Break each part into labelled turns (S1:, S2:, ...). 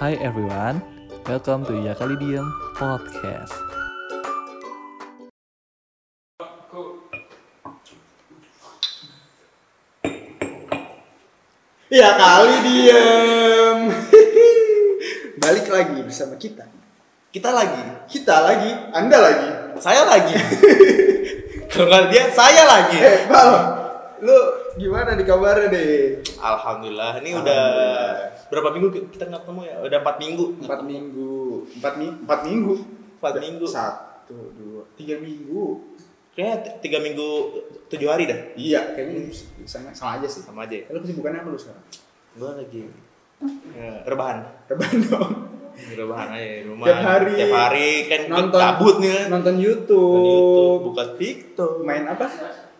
S1: Hi everyone, welcome to Yakalidium Podcast.
S2: Ya kali diem. Balik lagi bersama kita.
S3: Kita lagi,
S2: Kita lagi, Anda lagi.
S3: saya lagi. Kalau nggak dia, saya lagi.
S2: Eh, Bal, lu gimana di kabarnya deh?
S3: Alhamdulillah, ini udah
S2: Alhamdulillah.
S3: berapa minggu kita nggak ketemu ya? Udah empat minggu.
S2: Empat minggu, empat minggu, empat minggu.
S3: Empat minggu.
S2: Satu, dua, tiga minggu.
S3: Kayaknya tiga minggu tujuh hari dah.
S2: Iya, kayaknya sama, sama aja sih.
S3: Sama aja. ya.
S2: Lu kesibukannya apa lu sekarang?
S3: Gua lagi ya, rebahan.
S2: Rebahan dong.
S3: Rebahan aja di rumah.
S2: Tiap hari.
S3: Tiap hari kan
S2: Nonton
S3: cabut nih.
S2: Nonton YouTube.
S3: Nonton YouTube, buka TikTok,
S2: Main apa?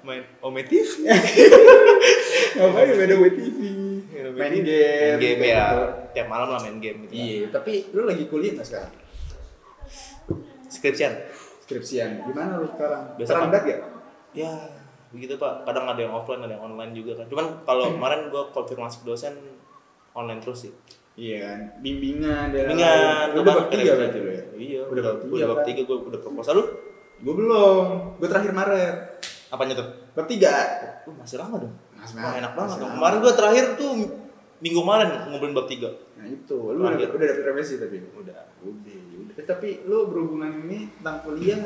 S3: Main Ome TV.
S2: Ngapain beda WTV? Main game.
S3: Main game ya. Tiap malam lah main game gitu.
S2: Iya, tapi lu lagi kuliah nggak sekarang?
S3: Skripsian.
S2: Skripsian. Gimana lu sekarang?
S3: Biasa, Pak.
S2: gak?
S3: Ya, begitu Pak. Kadang ada yang offline, ada yang online juga kan. Cuman kalau kemarin gua konfirmasi ke dosen online terus sih.
S2: Iya kan, bimbingan dan Lu udah bab tiga berarti lu ya?
S3: Iya,
S2: Udah bab tiga,
S3: Udah bab
S2: kan?
S3: tiga gua udah proposal lu.
S2: Gue belum, gue terakhir Maret
S3: Apanya tuh?
S2: Bab tiga
S3: Uh, masih lama dong.
S2: Mas,
S3: Wah, enak banget.
S2: masih
S3: dong. Kemarin gua terakhir tuh minggu kemarin ngobrolin bab tiga.
S2: Nah itu, lu udah, udah dapet revisi tapi?
S3: Udah.
S2: Udah, udah Eh, Tapi lu berhubungan ini tentang kuliah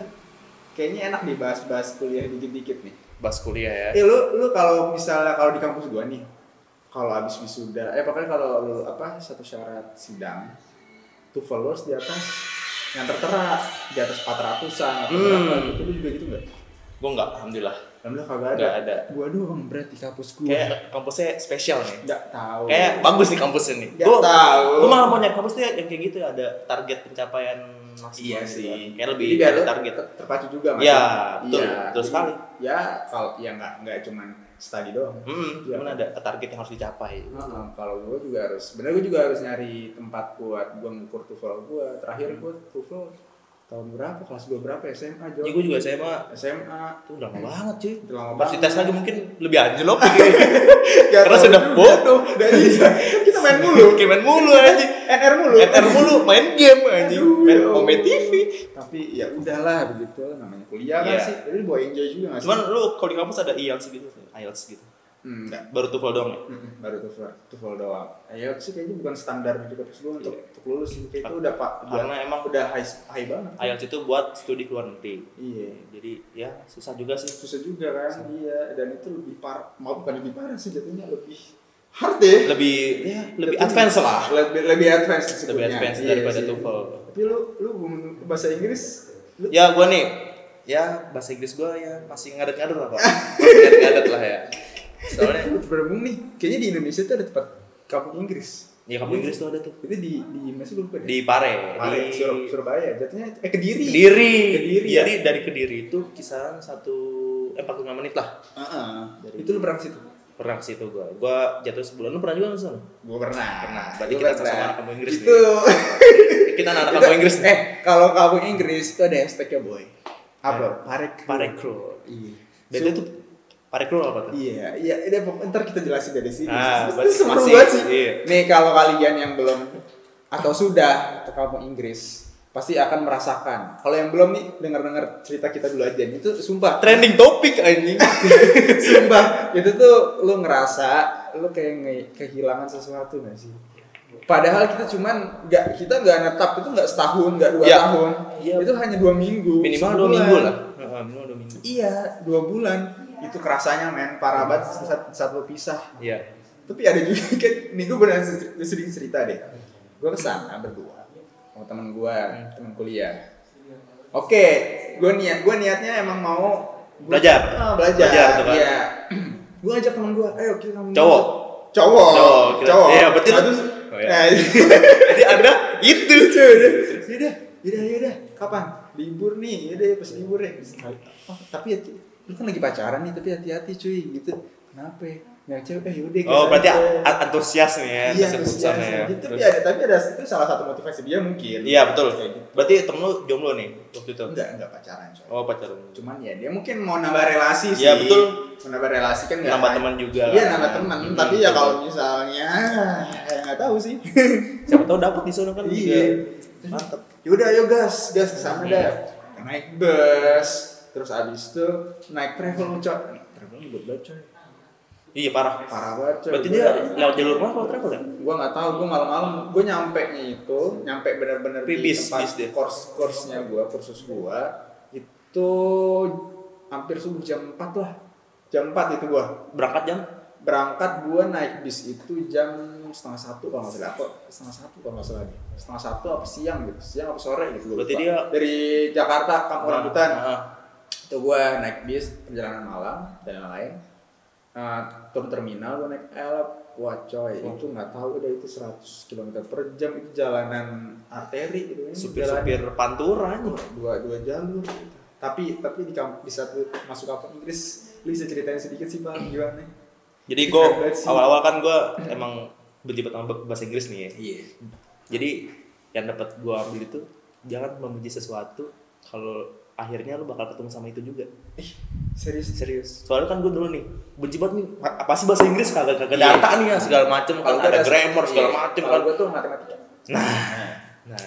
S2: Kayaknya enak nih bahas-bahas kuliah dikit-dikit nih
S3: Bas kuliah ya.
S2: Eh lu, lu kalau misalnya kalau di kampus gua nih kalau habis wisuda, eh pokoknya kalau lu apa satu syarat sidang tuh followers di atas yang tertera di atas 400-an atau
S3: Hmm.
S2: berapa gitu lu juga gitu enggak?
S3: Gua enggak, alhamdulillah.
S2: Alhamdulillah kagak ada.
S3: Nggak ada.
S2: Gua doang berarti kampus gua.
S3: Kayak kampusnya spesial nih.
S2: Enggak tahu.
S3: Kayak bagus nih kampusnya nih.
S2: Nggak tahu.
S3: Gua malah mau nyari kampus tuh yang kayak gitu ada target pencapaian maksimal.
S2: Iya
S3: gitu
S2: sih.
S3: kan. Kayak lebih
S2: Jadi lu
S3: target.
S2: ter- terpacu juga Mas.
S3: Iya, betul.
S2: Iya.
S3: Betul sekali.
S2: Ya kalau ya enggak enggak cuman study doang.
S3: Hmm,
S2: Iya.
S3: cuman ada target yang harus dicapai.
S2: Heeh, kalau gue juga harus, sebenarnya gue juga harus nyari tempat buat gue ngukur TOEFL gue. Terakhir gue TOEFL tahun berapa? Kelas gue berapa? SMA Jo?
S3: Ya gue juga SMA
S2: SMA.
S3: tuh udah lama banget cuy.
S2: Udah lama banget.
S3: dites lagi mungkin lebih anjlok.
S2: Gak
S3: Karena sudah bodoh.
S2: Udah iya. Kita main mulu.
S3: Kayak main mulu anjing.
S2: NR mulu.
S3: NR mulu main game.
S2: Aduh,
S3: Main
S2: ya Allah.
S3: TV.
S2: Tapi ya udahlah begitu namanya kuliah kan
S3: Iya.
S2: sih. Jadi bawa enjoy juga gak sih?
S3: Cuman lu kalau di kampus ada IELTS gitu, IELTS gitu.
S2: Hmm, enggak.
S3: Baru TOEFL doang ya.
S2: Mm-mm, baru TOEFL, TOEFL doang. Ya sih kayaknya bukan standar di kampus gue untuk,
S3: Iya.
S2: untuk lulus sih. Kayak itu udah pak, udah,
S3: Karena emang
S2: udah high, high banget.
S3: IELTS itu buat studi ke luar negeri.
S2: Iya.
S3: Jadi ya susah juga sih.
S2: susah juga kan iya dan itu lebih par mau bukan lebih parah sih jatuhnya lebih hard deh
S3: Lebih ya lebih advance lah.
S2: lebih lebih advance
S3: Lebih advance
S2: Iya
S3: daripada
S2: sih.
S3: TOEFL.
S2: tapi lu lu bahasa Inggris lu
S3: Ya gua nih ya bahasa Inggris gua ya masih ngadet-ngadet lah pak. Ngadet-ngadet lah ya. Soalnya
S2: berhubung nih kayaknya di Indonesia tuh ada tempat kampung Inggris
S3: ya kamu Inggris tuh ada tuh
S2: itu di di Mesir lupa deh
S3: di Pare,
S2: Pare,
S3: di
S2: Sur- Surabaya jatuhnya eh Kediri
S3: Kediri.
S2: Kediri, ya?
S3: Jadi dari Kediri itu kisaran satu eh 45 menit lah.
S2: Heeh.
S3: Dari-
S2: itu lu pernah ke situ
S3: Pernah ke situ gua. Gua jatuh sebulan. Lu pernah juga nggak sana?
S2: gua pernah
S3: Pernah. Berarti
S2: Gua
S3: kita
S2: pernah.
S3: sama-sama kampung Inggris
S2: itu
S3: Kita anak kampung Inggris
S2: eh kalau kampung Inggris itu ada hashtagnya boy apa parek
S3: Parekro.
S2: iya
S3: Dan itu Parekro apa tuh?
S2: Iya, iya, ini ntar kita jelasin dari sini.
S3: Ah,
S2: Itu seru banget sih.
S3: iya.
S2: Nih kalau kalian yang belum atau sudah ke kampung Inggris pasti akan merasakan. Kalau yang belum nih dengar-dengar cerita kita dulu aja. Itu sumpah,
S3: Trending topik anjing.
S2: sumpah itu tuh lu ngerasa lu kayak nge- kehilangan sesuatu gak sih? Padahal kita cuman nggak kita nggak netap itu nggak setahun nggak dua
S3: Iya.
S2: tahun
S3: Iya.
S2: itu hanya dua minggu
S3: Minimal dua minggu lah. Minimal dua minggu.
S2: iya dua bulan itu kerasanya men. Parah banget saat, saat lo pisah.
S3: Iya.
S2: tapi ada juga kan nih gue beneran cer- sedikit cerita deh. Gue ke sana berdua sama temen gue temen kuliah. Oke gue niat gue niatnya emang mau gua-
S3: Belajar.
S2: Ah, belajar,
S3: Belajar kan.
S2: iya. Gue ajak temen gue ayo kita
S3: Cowok?
S2: cowok.
S3: Cowok, kira-
S2: cowok.
S3: Iya, berarti
S2: Terus,
S3: Oh, iya.
S2: nah,
S3: Jadi Anda itu.
S2: yaudah yaudah yaudah yaudah kapan? Libur nih yaudah pas libur ya oh, tapi ya lu kan lagi pacaran nih tapi hati-hati cuy gitu kenapa ya? Naik cewek, eh yaudah
S3: Oh, berarti
S2: aja.
S3: a- antusias nih ya,
S2: Iya,
S3: antusias ya.
S2: gitu.
S3: Terus-
S2: Tapi ada, tapi ada itu salah satu motivasi dia mungkin.
S3: Iya, betul.
S2: Kayak gitu.
S3: Berarti temen lu jomblo nih waktu itu.
S2: Enggak, enggak pacaran coy.
S3: Oh, pacaran.
S2: Cuman ya dia mungkin mau nambah relasi sih.
S3: Iya, betul.
S2: Mau nambah relasi kan
S3: Nambah teman juga.
S2: Iya, nambah teman.
S3: Hmm,
S2: Tapi ya kalau misalnya ya nggak tahu sih.
S3: Siapa tahu dapet di sana kan juga.
S2: Iya.
S3: Mantep.
S2: Yaudah ayo gas, gas ke sana
S3: Hmm.
S2: dah. Naik bus, terus abis itu naik travel coy. Travel buat coy.
S3: Iya parah.
S2: Parah banget.
S3: Berarti dia lewat jalur mana kalau travel ya?
S2: gua nggak tahu gua malam-malam gua nyampe nya itu nyampe bener-bener
S3: Tapi
S2: di
S3: bis-
S2: tempat
S3: bis dia.
S2: course course-nya gua kursus gua itu hampir subuh jam 4 lah jam 4 itu gua
S3: Berangkat jam?
S2: berangkat gua naik bis itu jam setengah satu kalau nggak salah kok setengah satu kalau nggak salah setengah satu apa siang gitu siang apa sore gitu gua
S3: Berarti dia-
S2: dari Jakarta Kampung Rambutan
S3: Ah,
S2: itu gue naik bis perjalanan malam dan lain-lain uh, turun terminal gue naik L wah coy
S3: Oh.
S2: itu nggak tahu udah itu 100 km per jam itu jalanan arteri gitu ini
S3: Supir-supir pantura
S2: dua dua jalur tapi tapi di kamp di saat lu masuk kampung Inggris. Lu bisa ceritain sedikit sih pak gimana?
S3: Jadi gue awal-awal kan gue emang benci banget sama bahasa Inggris nih ya.
S2: iya.
S3: Jadi yang dapat gue ambil itu jangan membenci sesuatu kalau akhirnya lu bakal ketemu sama itu juga.
S2: ih serius
S3: Serius. Soalnya kan gue dulu nih benci banget nih apa sih bahasa Inggris kagak kagak
S2: Iya.
S3: data nih ya segala macem
S2: gua
S3: ada grammar segala
S2: iya,
S3: macem
S2: kalau
S3: kan.
S2: gue tuh matematika
S3: Nah, nah.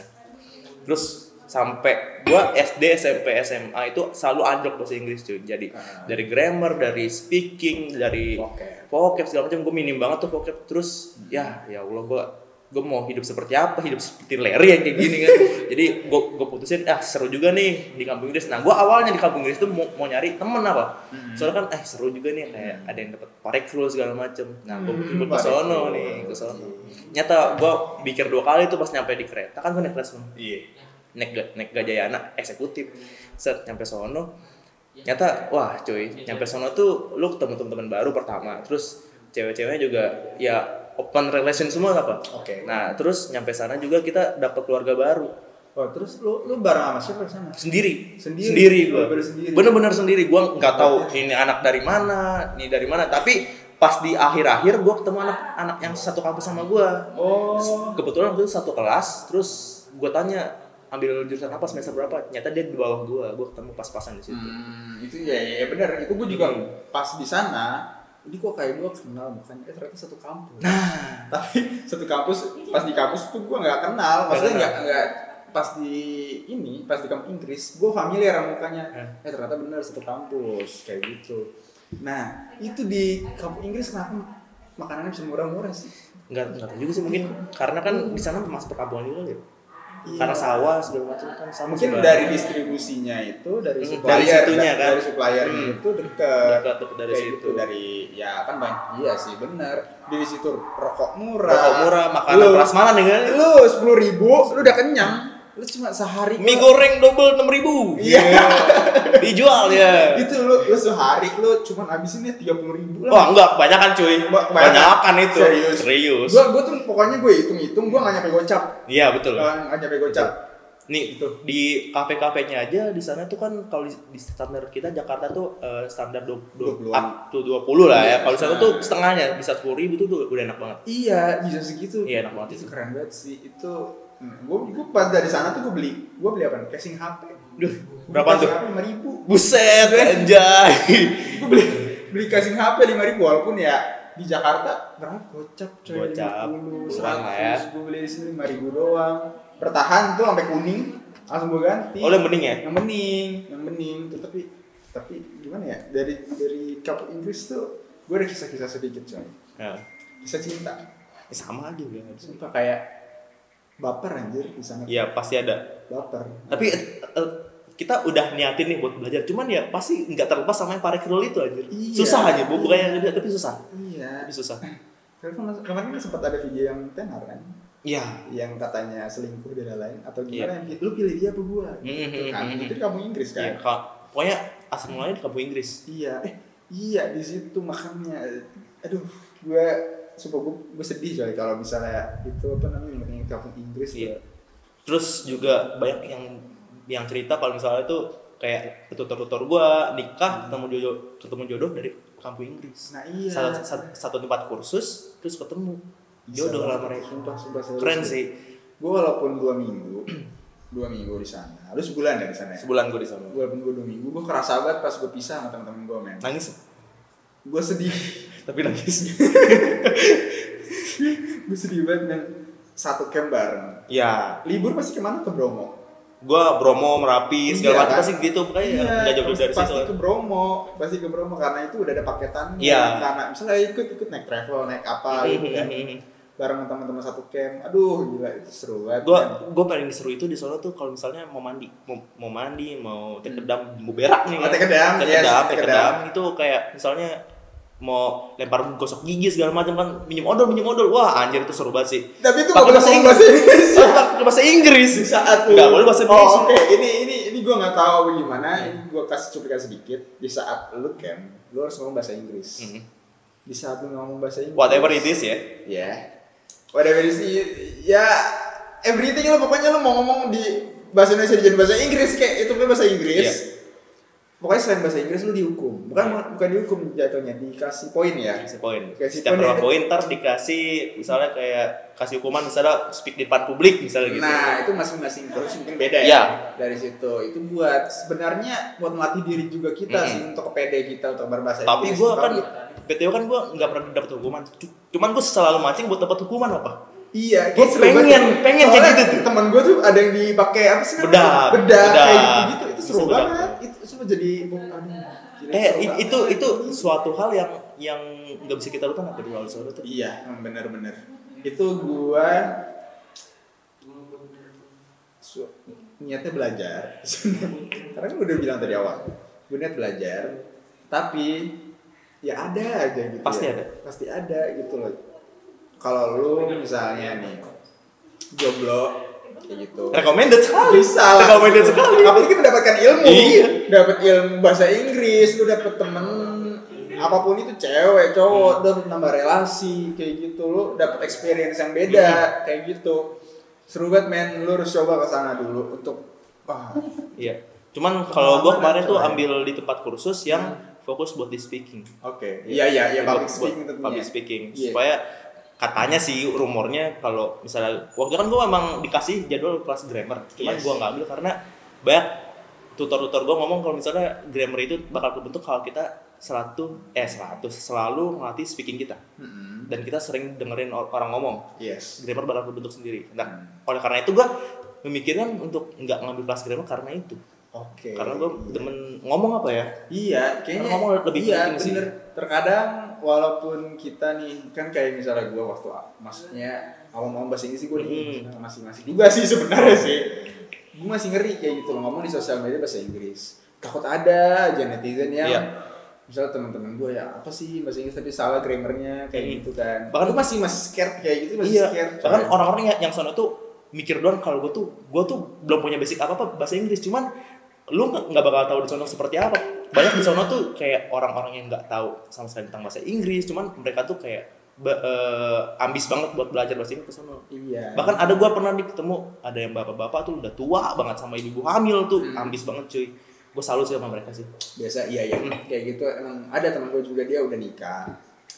S3: Terus sampai gua SD, SMP, SMA itu selalu anjlok bahasa Inggris cuy. Jadi
S2: Ah.
S3: dari grammar, dari speaking, dari
S2: Vocab.
S3: vocab segala macam gue minim banget tuh vocab. Terus ya ya Allah gua gue mau hidup seperti apa hidup seperti Larry yang kayak gini kan. Jadi gue gue putusin ah seru juga nih di kampung Inggris. Nah gue awalnya di kampung Inggris tuh mau, mau nyari temen apa. Soalnya kan eh seru juga nih kayak ada yang dapat parekful segala macem. Nah gue
S2: Hmm,
S3: ikut ke sono nih ke sono. Nyata gue pikir dua kali tuh pas nyampe di kereta. Kan gue naik kelas
S2: iya.
S3: Naik naik gajayana eksekutif. Set nyampe sono. Nyata wah cuy nyampe sono tuh lu ketemu teman-teman baru pertama. Terus cewek-ceweknya juga ya open relation semua apa
S2: Oke.
S3: nah terus nyampe sana juga kita dapat keluarga baru.
S2: Oh terus lu lu bareng sama siapa di sana?
S3: Sendiri.
S2: Sendiri?
S3: sendiri gua.
S2: Bener-bener sendiri?
S3: gua nggak tahu ini anak dari mana ini dari mana. Tapi pas di akhir-akhir gua ketemu anak anak yang satu kampus sama gua.
S2: Oh.
S3: Kebetulan waktu itu satu kelas terus gue tanya ambil jurusan apa semester berapa? Ternyata dia di bawah gue gue ketemu pas-pasan di situ.
S2: Hmm, itu ya, ya, ya benar. Itu gue juga
S3: Hmm.
S2: pas di sana, ini kok kayak gue kenal bukan? Eh ternyata satu kampus.
S3: nah
S2: Tapi satu kampus, pas di kampus tuh gue nggak kenal. Maksudnya nggak nggak pas di ini, pas di kampus Inggris, gue familiar sama mukanya.
S3: Hmm.
S2: Eh ternyata benar satu kampus kayak gitu. Nah itu di kampus Inggris kenapa makanannya bisa murah-murah sih?
S3: nggak nggak tahu juga sih mungkin karena kan di sana masih perkampungan juga ya
S2: Iya.
S3: karena sawah segala macam kan sama
S2: Mungkin
S3: juga.
S2: dari distribusinya itu dari supplier
S3: dari situnya kan.
S2: dari suppliernya
S3: Hmm.
S2: itu dekat
S3: Dekat, dari situ.
S2: gitu, dari ya kan banyak iya sih benar di situ rokok murah
S3: rokok murah makanan
S2: Lu-
S3: prasmanan ya kan
S2: lu sepuluh ribu lu udah kenyang lu cuma sehari
S3: mie goreng double enam ribu
S2: Iya.
S3: dijual ya
S2: itu lu lu sehari lu cuma habisinnya tiga puluh ribu
S3: Wah enggak, kebanyakan cuy.
S2: Kebanyakan.
S3: Kebanyakan itu.
S2: Serius.
S3: Serius.
S2: gua gua tuh pokoknya gue hitung hitung gua nggak nyampe gocap
S3: Iya betul.
S2: nggak nyampe gocap
S3: Nih
S2: Gitu.
S3: di kafe-kafenya aja di sana tuh kan kalau di, di standar kita Jakarta tuh eh, standar dua dua
S2: 20-an.
S3: up to 20 lah ya.
S2: Iya,
S3: Kalau di sana
S2: nah.
S3: tuh setengahnya bisa sepuluh ribu tuh, tuh udah enak banget.
S2: iya bisa segitu
S3: Iya, enak banget
S2: itu
S3: itu.
S2: keren banget sih itu gue gue pas dari sana tuh gue beli gue beli apa casing HP
S3: Duh, berapa tuh?
S2: lima ribu.
S3: Buset, anjay.
S2: gue beli beli casing HP lima ribu walaupun ya di Jakarta berapa? Gocap coy
S3: Gocap,
S2: puluh
S3: puluhan lah ya.
S2: seratus. Gue beli di sini lima ribu doang. Bertahan tuh sampai kuning langsung gue ganti.
S3: Oh, yang bening ya?
S2: yang bening yang bening. Tuh tapi tapi gimana ya? Dari dari kampung Inggris tuh gue ada kisah-kisah sedikit coy.
S3: Ya,
S2: kisah cinta.
S3: Ya sama aja udah.
S2: sumpah kayak baper anjir di sana
S3: Iya, pasti ada.
S2: baper
S3: Tapi eh, kita udah niatin nih buat belajar, cuman ya pasti nggak terlepas sama yang parekrol itu anjir.
S2: Iya.
S3: Susah aja, bu- bukan yang tapi susah.
S2: iya
S3: Tapi susah.
S2: Kemarin kan- sempat ada video yang tenar kan
S3: Iya.
S2: yang katanya selingkuh dan lain-lain atau gimana yang lu pilih dia apa gua
S3: Hmm,
S2: gitu
S3: hmm,
S2: kan
S3: hmm,
S2: itu kampung Inggris kan
S3: Iya, Kak. Pokoknya asal mulanya di kampung Inggris.
S2: iya eh iya di situ makanya aduh gua sumpah gua, gua sedih coy kalau misalnya itu apa namanya yang kampung Inggris tuh.
S3: Iya. Terus juga banyak yang yang cerita kalau misalnya itu kayak tutor-tutor gua nikah ketemu jodoh ketemu jodoh dari kampung Inggris
S2: Nah, iya.
S3: satu, satu, satu tempat kursus terus ketemu jodoh lah mereka
S2: Sumpah, sumpah, serius
S3: keren sih
S2: Gue walaupun dua minggu, dua minggu di sana. Lu sebulan ya di sana ya?
S3: sebulan gue di sana
S2: Walaupun gue dua minggu, gue kerasa banget pas gue pisah sama temen-temen gue, men.
S3: nangis
S2: Gue sedih.
S3: Tapi nangis
S2: gue sedih banget, men. Satu camp bareng.
S3: ya
S2: Libur pasti ke mana? Ke Bromo.
S3: gue Bromo Merapi segala
S2: Iya,
S3: macam
S2: kan?
S3: pasti gitu pokoknya nggak jauh
S2: pasti,
S3: dari situ
S2: pasti ke Bromo, pasti ke Bromo karena itu udah ada paketannya.
S3: Iya.
S2: Karena misalnya ikut ikut naik travel, naik apa gitu kan. Bareng teman-teman satu camp. Aduh, gila itu seru banget.
S3: gue gue paling seru itu di Solo tuh kalau misalnya mau mandi mau, mau mandi mau tekedam mau berak nih
S2: Oh, tekedam, yes,
S3: tekedam
S2: tekedam.
S3: tekedam itu kayak misalnya mau lempar gosok gigi segala macam kan minjem odol minjem odol. Wah anjir itu seru banget sih.
S2: Tapi itu
S3: Pakai bahasa
S2: Inggris.
S3: Oh, pakai bahasa Inggris.
S2: Di saat lu
S3: nggak boleh bahasa
S2: oh,
S3: Inggris
S2: oke. Ini ini ini gue nggak tahu gimana. Ini gue kasih cuplikan sedikit. Di saat lu camp lu harus ngomong bahasa Inggris.
S3: Mhm.
S2: di saat lu ngomong bahasa Inggris
S3: whatever it is ya.
S2: Ya. Whatever it is ya everything lu pokoknya lu mau ngomong di bahasa Indonesia dijadiin bahasa Inggris kayak itu kan bahasa Inggris.
S3: Iya.
S2: Pokoknya selain bahasa Inggris lu dihukum bukan bukan dihukum jatuhnya dikasih poin ya
S3: kasih poin
S2: Kasih
S3: setiap
S2: poin
S3: berapa
S2: itu-
S3: poin ntar dikasih misalnya kayak kasih hukuman misalnya speak di depan publik misalnya gitu
S2: Nah, itu masing-masing terus mungkin beda ya. Dari situ itu buat sebenarnya buat melatih diri juga kita
S3: Mm-mm.
S2: sih untuk kepede kita untuk berbahasa
S3: tapi
S2: Inggris.
S3: gue kan BTW kan gue nggak pernah dapat hukuman cuman gue selalu mancing buat dapat hukuman apa
S2: iya,
S3: Gua
S2: kayak seru
S3: pengen-
S2: banget.
S3: pengen kayak
S2: Soalnya
S3: gitu tuh.
S2: Temen gue tuh ada yang dipakai apa sih? namanya?
S3: Bedak.
S2: Bedak,
S3: Bedak.
S2: kayak gitu-gitu. Itu seru banget. Itu semua jadi
S3: eh itu itu suatu hal yang yang nggak bisa kita lupakan apa di Solo tuh
S2: Iya, emang bener-bener. Itu gua su- niatnya belajar. Karena kan udah bilang tadi awal, gue niat belajar, tapi ya ada aja gitu.
S3: Pasti
S2: ya.
S3: ada.
S2: Pasti ada gitu loh. Kalau lu misalnya nih jomblo kayak gitu.
S3: recommended sekali
S2: Bisa lah.
S3: recommended sekali
S2: Apalagi mendapatkan ilmu.
S3: Iya.
S2: Dapat ilmu bahasa Inggris, lu dapat temen apa pun itu cewek,
S3: Hmm.
S2: cowok, dapat nambah relasi kayak gitu. Lu dapat experience yang beda
S3: Hmm.
S2: kayak gitu. Seru banget men, lu harus coba ke sana dulu untuk wah,
S3: iya cuman kalau gue kemarin tuh
S2: Coba.
S3: ambil di tempat kursus yang fokus buat di speaking
S2: oke. Iya iya iya
S3: Buat-
S2: public
S3: buat
S2: speaking tentunya.
S3: public speaking
S2: Iya.
S3: supaya katanya sih rumornya kalau misalnya waktu itu kan gue emang dikasih jadwal kelas grammar cuman
S2: Yes.
S3: gue nggak ambil karena banyak tutor-tutor gue ngomong kalau misalnya grammar itu bakal kebentuk kalau kita selalu eh selalu selalu melatih speaking kita
S2: Mm-mm.
S3: dan kita sering dengerin or- orang ngomong
S2: Yes.
S3: grammar bakal kebentuk sendiri nah
S2: Hmm.
S3: oleh karena itu gue memikirkan untuk nggak ngambil kelas grammar karena itu
S2: Oke.
S3: karena gue demen ngomong apa ya
S2: Iya, kayaknya
S3: Ngomong lebih
S2: iya,
S3: penting sih.
S2: bener. Terkadang walaupun kita nih kan kayak misalnya gue waktu maksudnya ngomong bahasa Inggris sih gue nih
S3: Hmm.
S2: masih masih juga sih sebenarnya sih. Gue masih ngeri kayak gitu loh ngomong di sosial media bahasa Inggris. Takut ada aja netizen yang
S3: Iya.
S2: misalnya teman-teman gue ya apa sih bahasa Inggris tapi salah grammarnya kayak
S3: Hmm.
S2: gitu kan.
S3: Bahkan-
S2: Bahkan masih masih scared kayak gitu masih
S3: iya
S2: scared.
S3: bahkan orang-orang yang, yang sono tuh mikir doang kalau gue tuh gue tuh belum punya basic apa apa bahasa Inggris cuman lu nggak bakal tahu di sono seperti apa banyak di sono tuh kayak orang-orang yang nggak tahu sama sekali tentang bahasa Inggris cuman mereka tuh kayak ba- eh, ambis banget buat belajar bahasa Inggris ke sono
S2: Iya.
S3: bahkan ada gua pernah nih ketemu ada yang bapak-bapak tuh udah tua banget sama ibu hamil tuh
S2: Hmm.
S3: ambis banget cuy. Gue salut sih sama mereka sih.
S2: Biasa iya iya. Kayak gitu emang ada teman gue juga dia udah nikah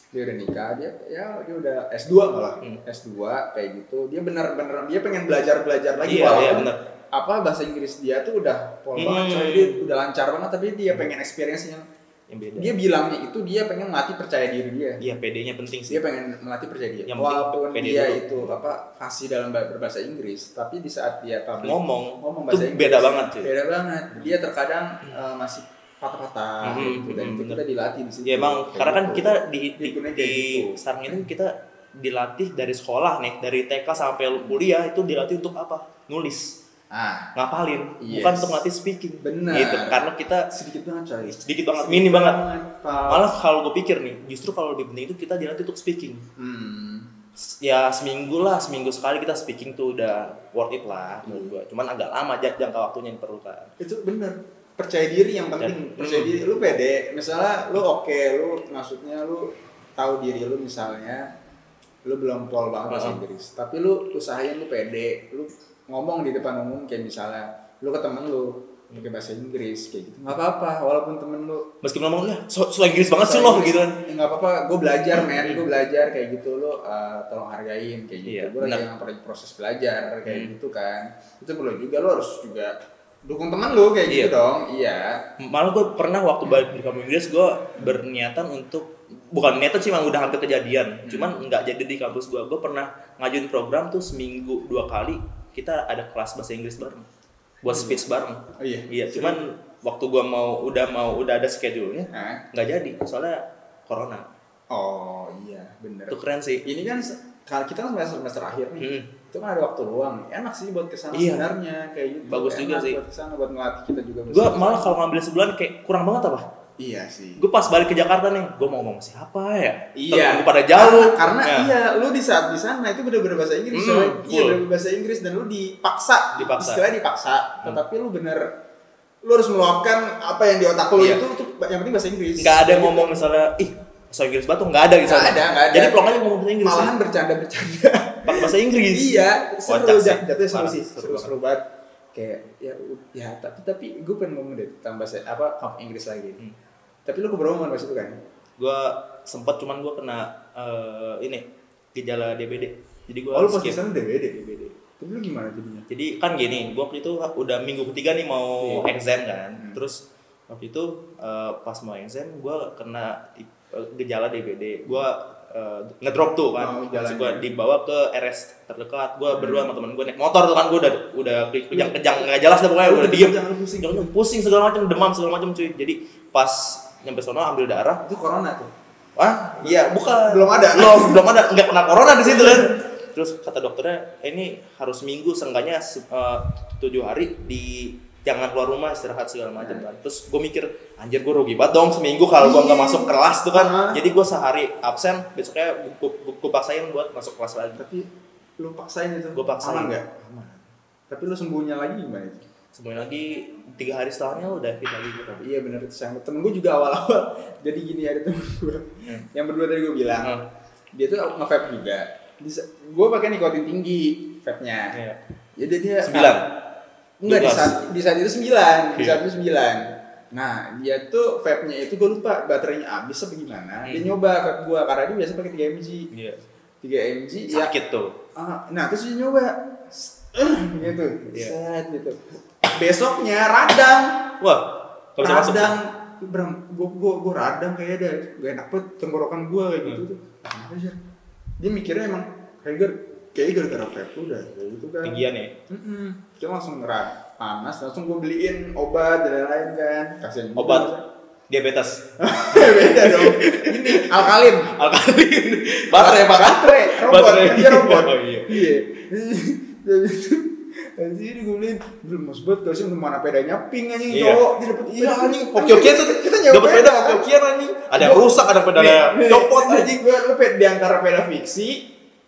S2: dia udah nikah dia ya dia udah S2 malah.
S3: Hmm.
S2: S2 kayak gitu. Dia benar-benar dia pengen belajar belajar lagi
S3: iya iya
S2: walaupun
S3: benar
S2: apa bahasa Inggris dia tuh udah pol
S3: Hmm.
S2: banget dia udah lancar banget tapi dia pengen experience yang
S3: yang beda.
S2: dia bilangnya itu dia pengen melatih percaya diri dia.
S3: Iya PD-nya penting sih.
S2: Dia pengen melatih percaya diri
S3: Yang
S2: walaupun
S3: pede
S2: dia
S3: dulu.
S2: itu apa fasih dalam ber- berbahasa Inggris tapi di saat dia public
S3: ngomong,
S2: ngomong bahasa Inggris
S3: beda banget cuy.
S2: beda banget. Dia terkadang eh, masih patah-patah
S3: Mhm,
S2: gitu dan
S3: mhm,
S2: itu kita dilatih di situ
S3: Ya emang
S2: Kayak
S3: karena kan
S2: gitu.
S3: kita di di, di
S2: kayak gitu.
S3: sekarang ini kita dilatih dari sekolah nih, dari TK sampai kuliah itu dilatih untuk apa? Nulis,
S2: ah
S3: ngapalin,
S2: Yes.
S3: bukan untuk latih speaking.
S2: Benar.
S3: Gitu. Karena kita
S2: sedikit banget coy
S3: sedikit banget, minim banget.
S2: Pak.
S3: Malah kalau gue pikir nih, justru kalau lebih penting itu kita dilatih untuk speaking.
S2: hmm.
S3: Ya seminggu lah, seminggu sekali kita speaking tuh udah worth it lah menurut
S2: Hmm.
S3: gue. Cuman agak lama jangka waktunya yang diperlukan.
S2: itu bener percaya diri yang penting.
S3: Dan-
S2: percaya
S3: hmm.
S2: diri. Lu pede. Misalnya lu oke lu maksudnya lu tahu diri lu misalnya lu belum pol banget bahasa. Inggris. Tapi lu usahain lu pede. Lu ngomong di depan umum kayak misalnya lu ke temen lu pakai bahasa Inggris kayak gitu. Nggak apa-apa walaupun temen lu
S3: meskipun ngomong ya so, so Inggris banget sih lo gitu kan.
S2: Ya, nggak apa-apa gue belajar men. Gue belajar kayak gitu lo uh, tolong hargain kayak gitu.
S3: Iya,
S2: gue lagi proses belajar kayak
S3: Hmm.
S2: gitu kan. Itu perlu juga lo harus juga dukung teman lo kayak gitu
S3: Iya.
S2: dong. Iya.
S3: Malah gue pernah waktu balik di kampung Inggris gue berniatan untuk bukan niatan sih emang udah hampir kejadian. Cuman nggak jadi di kampus gue gue pernah ngajuin program tuh seminggu dua kali kita ada kelas bahasa Inggris bareng. Buat speech bareng.
S2: Oh iya.
S3: Iya cuman waktu gue mau udah mau udah ada schedule-nya nggak jadi. Soalnya corona.
S2: Oh iya bener.
S3: Itu keren sih.
S2: Ini kan kita kan semester semester akhir nih.
S3: Hmm.
S2: Itu kan ada waktu luang enak sih buat ke sana
S3: Iya.
S2: sebenarnya kayak gitu
S3: Bagus juga
S2: Enak
S3: sih.
S2: buat ke sana buat ngelatih kita juga
S3: gue malah kalau ngambil sebulan kayak kurang banget apa
S2: iya sih
S3: gue pas balik ke Jakarta nih gue mau ngomong siapa ya
S2: Iya.
S3: Gue pada jauh
S2: Karena, karena
S3: Ya.
S2: iya, lu di saat di sana itu bener-bener bahasa Inggris,
S3: Hmm,
S2: coy. Iya,
S3: full.
S2: bener-bener bahasa Inggris dan lu dipaksa.
S3: Dipaksa.
S2: Istilahnya dipaksa.
S3: Hmm.
S2: Tetapi lu bener lu harus meluapkan apa yang di otak lu
S3: Iya.
S2: itu itu yang penting bahasa Inggris.
S3: nggak ada yang ngomong misalnya ih bahasa Inggris batu nggak ada gitu
S2: Nggak ada, nggak ada.
S3: jadi pelong aja ngomong bahasa Inggris
S2: malahan bercanda-bercanda.
S3: pakai bahasa Inggris
S2: iya, seru
S3: Kocak sih.
S2: jat- jatuhnya seru sih,
S3: seru
S2: seru seru banget. Kayak ya ya tapi tapi gue pengen ngomong deh tentang bahasa apa kampung Inggris lagi.
S3: Hmm.
S2: Tapi lu keberapa pas itu kan?
S3: gue sempet cuman gue kena eh, ini gejala DBD jadi gue
S2: Oh, lu pas di sana DBD. DBD. Tapi lu gimana jadinya?
S3: jadi kan gini gue waktu itu udah minggu ketiga nih mau
S2: Iya.
S3: exam kan
S2: Hmm.
S3: terus waktu itu eh, pas mau exam gue kena gejala DBD gue eh, ngedrop tuh kan
S2: Oh,
S3: terus gue dibawa ke RS terdekat gue berdua sama temen gue naik motor tuh kan gue udah udah kejang kejang nggak jelas dah pokoknya udah diem
S2: Jangan pusing.
S3: jangan pusing segala macam demam segala macam cuy jadi pas nyampe sono ambil darah
S2: Itu corona tuh.
S3: Wah, iya, bukan.
S2: Belum ada.
S3: Belum, belum ada. Nggak kena corona di situ kan. Terus kata dokternya, "Eh, ini harus minggu seenggaknya se- eh, tujuh hari di jangan keluar rumah istirahat segala macam kan. Terus gue mikir, anjir gue rugi banget dong seminggu kalau gue nggak
S2: Iya.
S3: masuk kelas tuh kan. Jadi gue sehari absen, besoknya gue paksain buat masuk kelas lagi.
S2: Tapi lu paksain itu.
S3: Gua paksain.
S2: Aman nggak? Tapi lu sembuhnya lagi gimana itu?
S3: Semuanya lagi tiga hari setelahnya udah fit lagi gitu.
S2: Iya benar itu sayang. Temen gue juga awal-awal. Jadi gini ada temen gue.
S3: Hmm.
S2: Yang berdua tadi gue bilang.
S3: Hmm.
S2: Dia tuh nge-vape juga. Gue pakai nikotin tinggi vape-nya.
S3: Iya.
S2: Jadi dia
S3: Sembilan.
S2: Enggak di
S3: 12.
S2: saat di saat itu sembilan, di
S3: Iya.
S2: saat itu sembilan. Nah dia tuh vape-nya itu gue lupa baterainya habis apa gimana. Dia
S3: Hmm.
S2: nyoba vape gue karena dia biasa pakai 3 mg.
S3: Iya.
S2: 3 mg ya
S3: Sakit tuh.
S2: Ah, nah terus dia nyoba gitu
S3: Iya.
S2: set gitu besoknya radang
S3: Wah,
S2: radang Bram, gua, gua, gua radang kayak ada gak enak banget tenggorokan gua kayak gitu
S3: Hmm.
S2: tuh dia mikirnya emang kayak gar kayak gara-gara vape tuh udah kayak gitu kan
S3: Tinggian ya.
S2: Mm-mm. dia langsung ngerad panas langsung gua beliin obat dan lain-lain kan kasian juga.
S3: Obat diabetes.
S2: beda dong ini alkalin
S3: Alkalin. Baterai, Pak.
S2: baterai robot
S3: Baterai.
S2: dia robot
S3: Oh, iya.
S2: iya dari sini gue beliin belum mas banget gak sih mana pedanya pink anjing
S3: Iya.
S2: cowok dia dapet
S3: Iya
S2: peda.
S3: anjing, hoki-hokian tuh
S2: kita nyewa
S3: dapat sepeda hoki-hokian anjing. Ada yang rusak, ada pedalnya copot anjing.
S2: gue lu peda di antara peda fiksi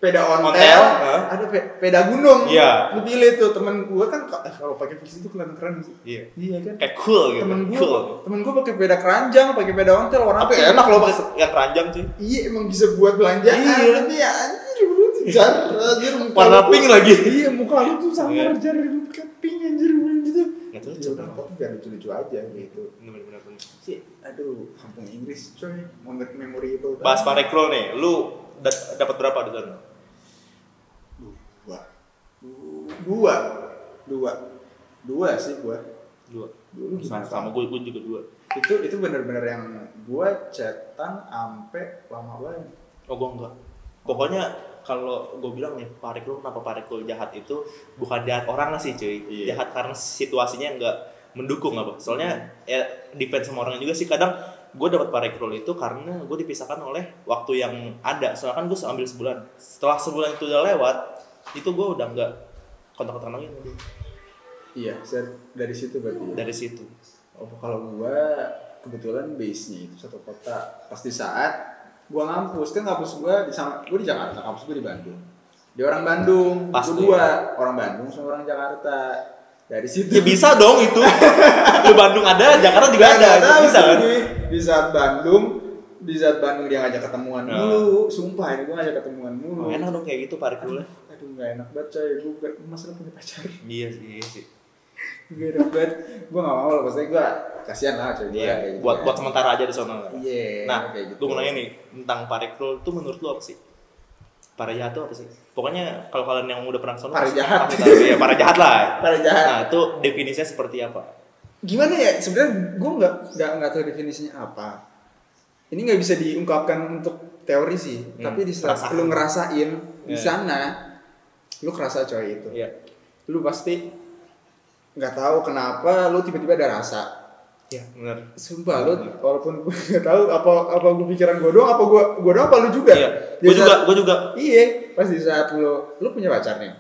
S2: peda ontel,
S3: Ontel, hah?
S2: ada pe- peda gunung
S3: Iya.
S2: lu pilih tuh temen gue kan eh, kalau pakai fiksi itu kelihatan keren sih
S3: Iya.
S2: iya kan
S3: Kayak cool gitu.
S2: temen gue
S3: cool.
S2: temen gue pakai peda keranjang pakai peda ontel warna
S3: Tapi
S2: pink.
S3: enak loh pakai yang keranjang cuy.
S2: iya emang bisa buat belanjaan
S3: Iya.
S2: tapi ya anjir lu tuh jar anjir muka
S3: Warna
S2: tuh-
S3: pink lagi.
S2: iya muka lu tuh sama
S3: Iya.
S2: jar pakai pink anjir gitu
S3: Nggak
S2: ya
S3: cocok.
S2: udah apa biar lucu-lucu aja gitu
S3: Bener-bener. bener.
S2: sih aduh kampung Inggris coy memorable
S3: Bahas parekrol nih, lu da- dapat berapa di sana?
S2: Dua dua dua dua sih gua
S3: Dua.
S2: dulu gimana
S3: Sama gue, gue juga dua.
S2: itu itu bener-bener yang gua chatan ampe lama banget
S3: Oh gue enggak. Pokoknya kalau gue bilang nih parekrol kenapa parekrol jahat itu bukan jahat orang sih cuy.
S2: Iya.
S3: Jahat karena situasinya enggak mendukung apa. Soalnya ya depend sama orangnya juga sih kadang gue dapat parekrol itu karena gue dipisahkan oleh waktu yang ada. Soalnya kan gue ambil sebulan. Setelah sebulan itu udah lewat, itu gue udah enggak kontak-kontak lagi sama dia.
S2: iya dari situ berarti ya?
S3: dari situ.
S2: Oh, kalau gua kebetulan base-nya itu satu kota. Pas di saat gua ngampus, kan ngampus gua di sama gua di Jakarta, kampus gua di Bandung. Dia orang Bandung,
S3: Pas
S2: gua
S3: tuh
S2: dua, orang Bandung sama orang Jakarta. Dari situ
S3: Ya bisa dong itu. Lu Bandung ada, Jakarta juga ada.
S2: Nggak
S3: Itu bisa kan?
S2: gue. Di saat Bandung, di saat Bandung dia ngajak ketemuan
S3: Ya.
S2: mulu, sumpah ini gua ngajak ketemuan mulu.
S3: Oh, enak dong kayak gitu parekrolnya.
S2: Aduh nggak enak banget coy, gua gua masa lu punya pacar.
S3: Iya sih, iya sih.
S2: gue dapet gue gak mau loh pasti gue kasihan lah gue
S3: Iya,
S2: gitu
S3: buat
S2: kan.
S3: buat sementara aja di sana.
S2: Iya,
S3: Nah,
S2: kayak gitu.
S3: gue mau nanya nih tentang parekrul tuh menurut lu apa sih? Para jahat tuh apa sih? Pokoknya kalau kalian yang udah pernah sono
S2: Para jahat.
S3: tahu ya, para jahat lah.
S2: Para jahat.
S3: Nah, itu definisinya seperti apa?
S2: gimana ya sebenarnya gue nggak nggak nggak tahu definisinya apa ini nggak bisa diungkapkan untuk teori sih
S3: Hmm,
S2: tapi di saat lu ngerasain di
S3: Iya.
S2: sana lu kerasa coy itu
S3: Iya.
S2: lu pasti nggak tahu kenapa lu tiba-tiba ada rasa
S3: Iya, benar.
S2: sumpah lu walaupun gue nggak tahu apa apa gue pikiran gue doang apa gue gue doang apa lu juga
S3: Iya. Gue juga, gue juga.
S2: iya pas di saat lu lu punya pacar nih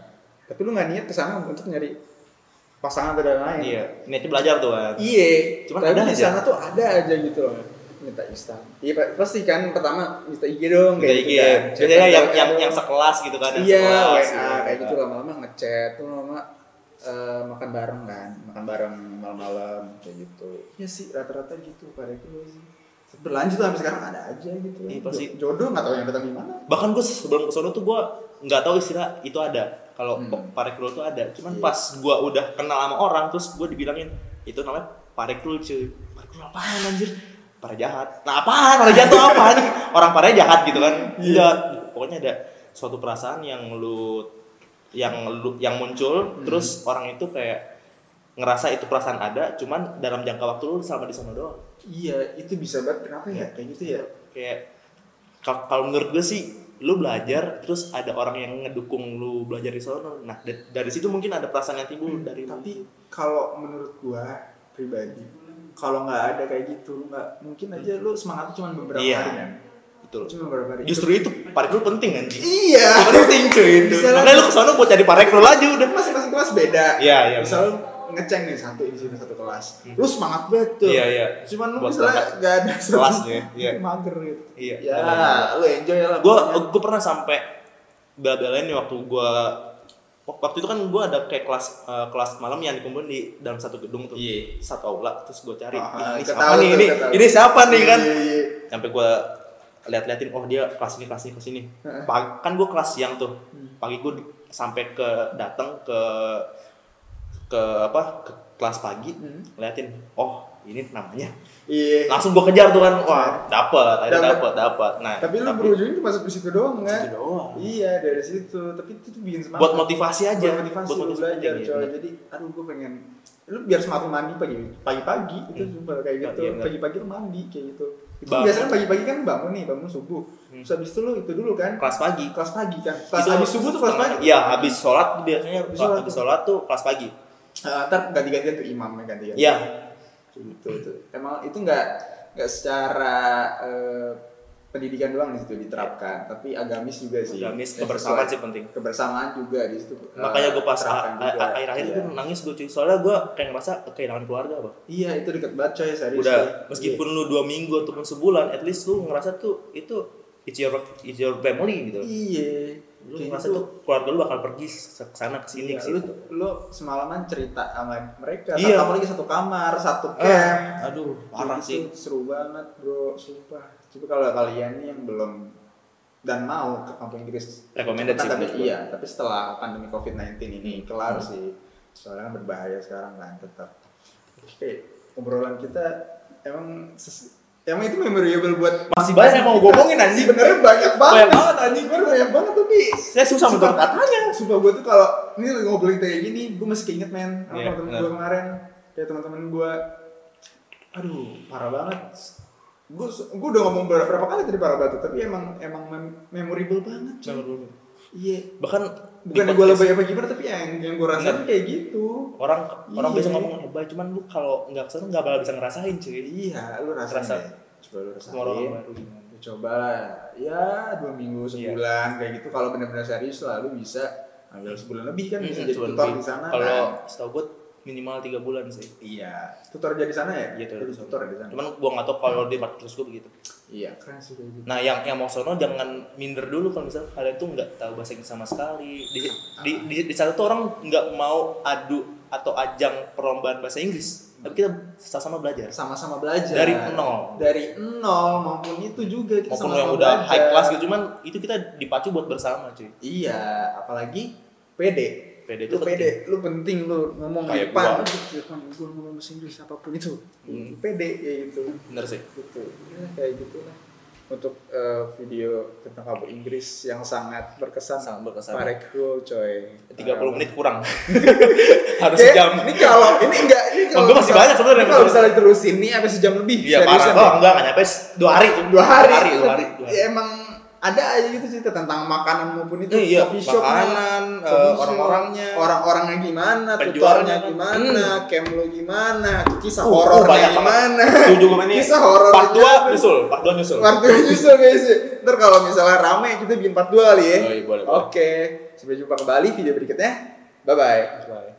S2: tapi lu nggak niat ke sana untuk nyari pasangan atau lain
S3: Iya, niatnya belajar tuh kan.
S2: Iya, tapi
S3: ada
S2: di sana tuh ada aja gitu loh. Minta Insta. Iya pa- pasti kan pertama minta IG dong
S3: Kayak
S2: gitu
S3: gitu.
S2: kan.
S3: Biasanya yang yang
S2: apa.
S3: yang sekelas gitu kan.
S2: Iya, WA
S3: gitu.
S2: kayak gitu lama-lama ngechat tuh lama eh, makan bareng kan, makan bareng malam-malam kayak gitu. Iya sih rata-rata gitu pada itu sih. Berlanjut sampai sekarang ada aja gitu.
S3: Iya, pasti.
S2: Jodoh nggak tahu yang datang gimana.
S3: Bahkan gue sebelum ke sono tuh gue nggak tahu istilah itu ada. Kalau
S2: Hmm.
S3: parekrul tuh ada. Cuman
S2: Iya.
S3: pas gue udah kenal sama orang terus gue dibilangin itu namanya parekrul cuy. Parekrul apaan anjir? Para jahat. Nah apaan? Para jahat tuh apa nih? Orang paranya jahat gitu kan?
S2: Iya.
S3: Enggak. Pokoknya ada suatu perasaan yang lu yang lu yang muncul
S2: Hmm.
S3: terus orang itu kayak ngerasa itu perasaan ada cuman dalam jangka waktu lu selama di sana doang
S2: Iya, itu bisa banget kenapa ya kayak gitu ya?
S3: kayak kal- kalau menurut gue sih lu belajar terus ada orang yang ngedukung lu belajar di sono nah da- dari situ mungkin ada perasaan yang timbul dari lu.
S2: tapi kalau menurut gua pribadi kalau nggak ada kayak gitu nggak mungkin aja lu semangat cuma beberapa
S3: Iya.
S2: hari kan?
S3: Betul.
S2: Cuma beberapa hari.
S3: Justru itu parekrul penting anjing
S2: iya.
S3: Penting cuy itu. Makanya lu ke sana buat jadi parekrul aja udah.
S2: Masing-masing kelas beda.
S3: Iya, iya,
S2: misal ngeceng nih satu di sini satu kelas. Lu semangat banget tuh.
S3: Iya iya.
S2: Cuman lu
S3: Buat
S2: misalnya nggak ada
S3: kelasnya, iya.
S2: mager gitu.
S3: Iya,
S2: ya lu enjoy lah
S3: gue
S2: pokoknya.
S3: gue pernah sampai bela-belain waktu gue waktu itu kan gue ada kayak kelas eh, kelas malam yang dikumpulin di dalam satu gedung tuh
S2: Iya.
S3: satu aula terus gue cari
S2: Ah,
S3: ini siapa nih
S2: tuh,
S3: ini
S2: ketahu.
S3: ini siapa nih kan
S2: Iya, iya.
S3: sampai gue lihat-liatin oh dia kelas ini kelas ini kelas ini. Pagi, kan gue kelas siang tuh
S2: Hmm.
S3: pagi gue sampai ke datang ke ke apa ke kelas pagi
S2: Hmm.
S3: liatin oh ini namanya
S2: iya.
S3: langsung gue kejar tuh kan. Wah dapat akhirnya
S2: Dapet.
S3: dapat dapat nah
S2: tapi lu berujungnya cuma sampai situ doang kan
S3: Situ doang.
S2: iya dari situ. Tapi itu tuh bikin semangat.
S3: Buat motivasi aja.
S2: Buat motivasi,
S3: buat motivasi
S2: belajar
S3: aja,
S2: coy.
S3: bener.
S2: jadi aduh gue pengen lu biar semangat mandi pagi pagi pagi itu
S3: Hmm.
S2: sumpah kayak gitu.
S3: Iya, bener.
S2: pagi pagi lu mandi kayak gitu. Itu
S3: Bangun.
S2: biasanya pagi pagi kan bangun nih bangun subuh.
S3: Hmm.
S2: terus habis itu lu itu dulu kan?
S3: Kelas pagi.
S2: Kelas pagi kan? Kelas
S3: Itu
S2: habis subuh tuh kelas pagi?
S3: iya habis sholat biasanya.
S2: Habis
S3: habis
S2: sholat
S3: sholat,
S2: tuh.
S3: kelas pagi.
S2: Eh, ntar ganti gantian tuh imamnya ganti gantian
S3: iya
S2: gitu tuh emang itu nggak nggak secara eh, pendidikan doang di situ diterapkan tapi agamis juga sih.
S3: Agamis, kebersamaan sih penting.
S2: kebersamaan juga di situ eh,
S3: makanya gue pas akhir-akhir
S2: Iya.
S3: itu nangis gue cuy. Soalnya gue kayak ngerasa kehilangan keluarga apa?
S2: Iya itu deket banget coy serius
S3: udah
S2: coy.
S3: meskipun lu dua minggu ataupun sebulan at least lu ngerasa tuh itu it's your it's your family gitu.
S2: Iya
S3: lu
S2: Kayak
S3: ngerasa
S2: gitu.
S3: tuh keluarga lu bakal pergi ke sana ke sini
S2: Iya,
S3: ke
S2: lu,
S3: situ
S2: lu semalaman cerita sama mereka.
S3: Iya.
S2: satu apalagi satu kamar satu camp.
S3: Ah, aduh parah
S2: Kayak
S3: sih.
S2: gitu, seru banget bro sumpah. Coba kalau kalian nih yang belum dan mau ke kampung Inggris
S3: Recommended
S2: cepetan,
S3: sih
S2: tapi iya tapi setelah pandemi COVID-19 ini kelar sih. Soalnya kan berbahaya sekarang kan tetap. Oke obrolan kita emang ses- emang itu memorable buat
S3: masih banyak yang mau gue ngomongin anjing
S2: sebenarnya banyak banget
S3: Banyak banget, anjing.
S2: Bener, banyak banget tapi
S3: saya susah menurut katanya
S2: Sumpah gue tuh kalau ini lagi ngobrolin kayak gini, gue masih keinget men sama
S3: Iya,
S2: temen gue kemarin, kayak teman-teman gue. Aduh, parah banget. Gue gue udah ngomong berapa, berapa kali tadi parah banget, tapi emang emang mem- memorable banget. cuy. Iya.
S3: bahkan
S2: Bukan gue lebay apa gimana, tapi yang yang gue rasain kayak gitu.
S3: orang orang
S2: Iya.
S3: bisa ngomong hebat cuman lu kalau nggak ke sana nggak bakal bisa ngerasain cuy
S2: Iya, lu rasain
S3: Rasa-
S2: deh. Coba lu rasain.
S3: orang baru gimana
S2: Ya, coba lah. ya dua minggu
S3: Iya.
S2: sebulan kayak gitu kalau benar-benar serius lah lu bisa ambil sebulan lebih kan bisa
S3: Hmm,
S2: jadi tutor di sana
S3: kalau
S2: kan
S3: setahu gue minimal tiga bulan sih.
S2: Iya tutor jadi sana ya?
S3: Iya, tutor.
S2: Jadi
S3: di sana.
S2: tutor di sana.
S3: Cuman gua nggak tahu kalau di tempat terus gue begitu.
S2: Iya. Keren sih gitu.
S3: Nah yang yang mau sono jangan minder dulu kalau misalnya kalian tuh nggak tahu bahasa Inggris sama sekali. Di di di, di sana tuh orang nggak mau adu atau ajang perlombaan bahasa Inggris. Tapi kita sama-sama belajar.
S2: Sama-sama belajar.
S3: Dari nol.
S2: dari nol maupun itu juga kita
S3: maupun
S2: sama-sama
S3: yang udah
S2: belajar.
S3: high class gitu cuman itu kita dipacu buat bersama cuy.
S2: Iya apalagi pede
S3: pede itu
S2: lu
S3: penting.
S2: pede lu penting lu ngomong
S3: Kayak
S2: depan. depan gua ngomong bahasa Inggris apa pun itu.
S3: Hmm.
S2: Lu pede kayak gitu.
S3: Bener sih.
S2: Gitu. Ya, kayak gitulah. Untuk eh, video tentang kabur Inggris yang sangat berkesan.
S3: Sangat berkesan.
S2: Parek cool coy.
S3: 30 menit kurang. Harus
S2: Kayak,
S3: sejam.
S2: ini kalau ini enggak ini
S3: Oh, gua masih banyak sebenarnya.
S2: ini kalau misalnya terusin nih sampai sejam lebih
S3: iya parah.
S2: deh.
S3: oh enggak enggak nyampe dua hari.
S2: Dua hari.
S3: Dua hari dua hari, dua hari.
S2: ya emang ada aja gitu cerita tentang makanan maupun itu
S3: Eh, iya,
S2: coffee shop
S3: makanan, eh,
S2: shop,
S3: orang-orangnya.
S2: orang-orangnya gimana tutornya gimana camp lo gimana kisah
S3: Uh, uh, banyak banget.
S2: gimana. Kisah horor
S3: part 2 nyusul part 2 nyusul.
S2: Part 2 nyusul guys. Ntar kalau misalnya rame kita bikin part 2 kali ya.
S3: Oh, iya, boleh,
S2: oke sampai jumpa kembali video berikutnya. Bye bye
S3: Bye.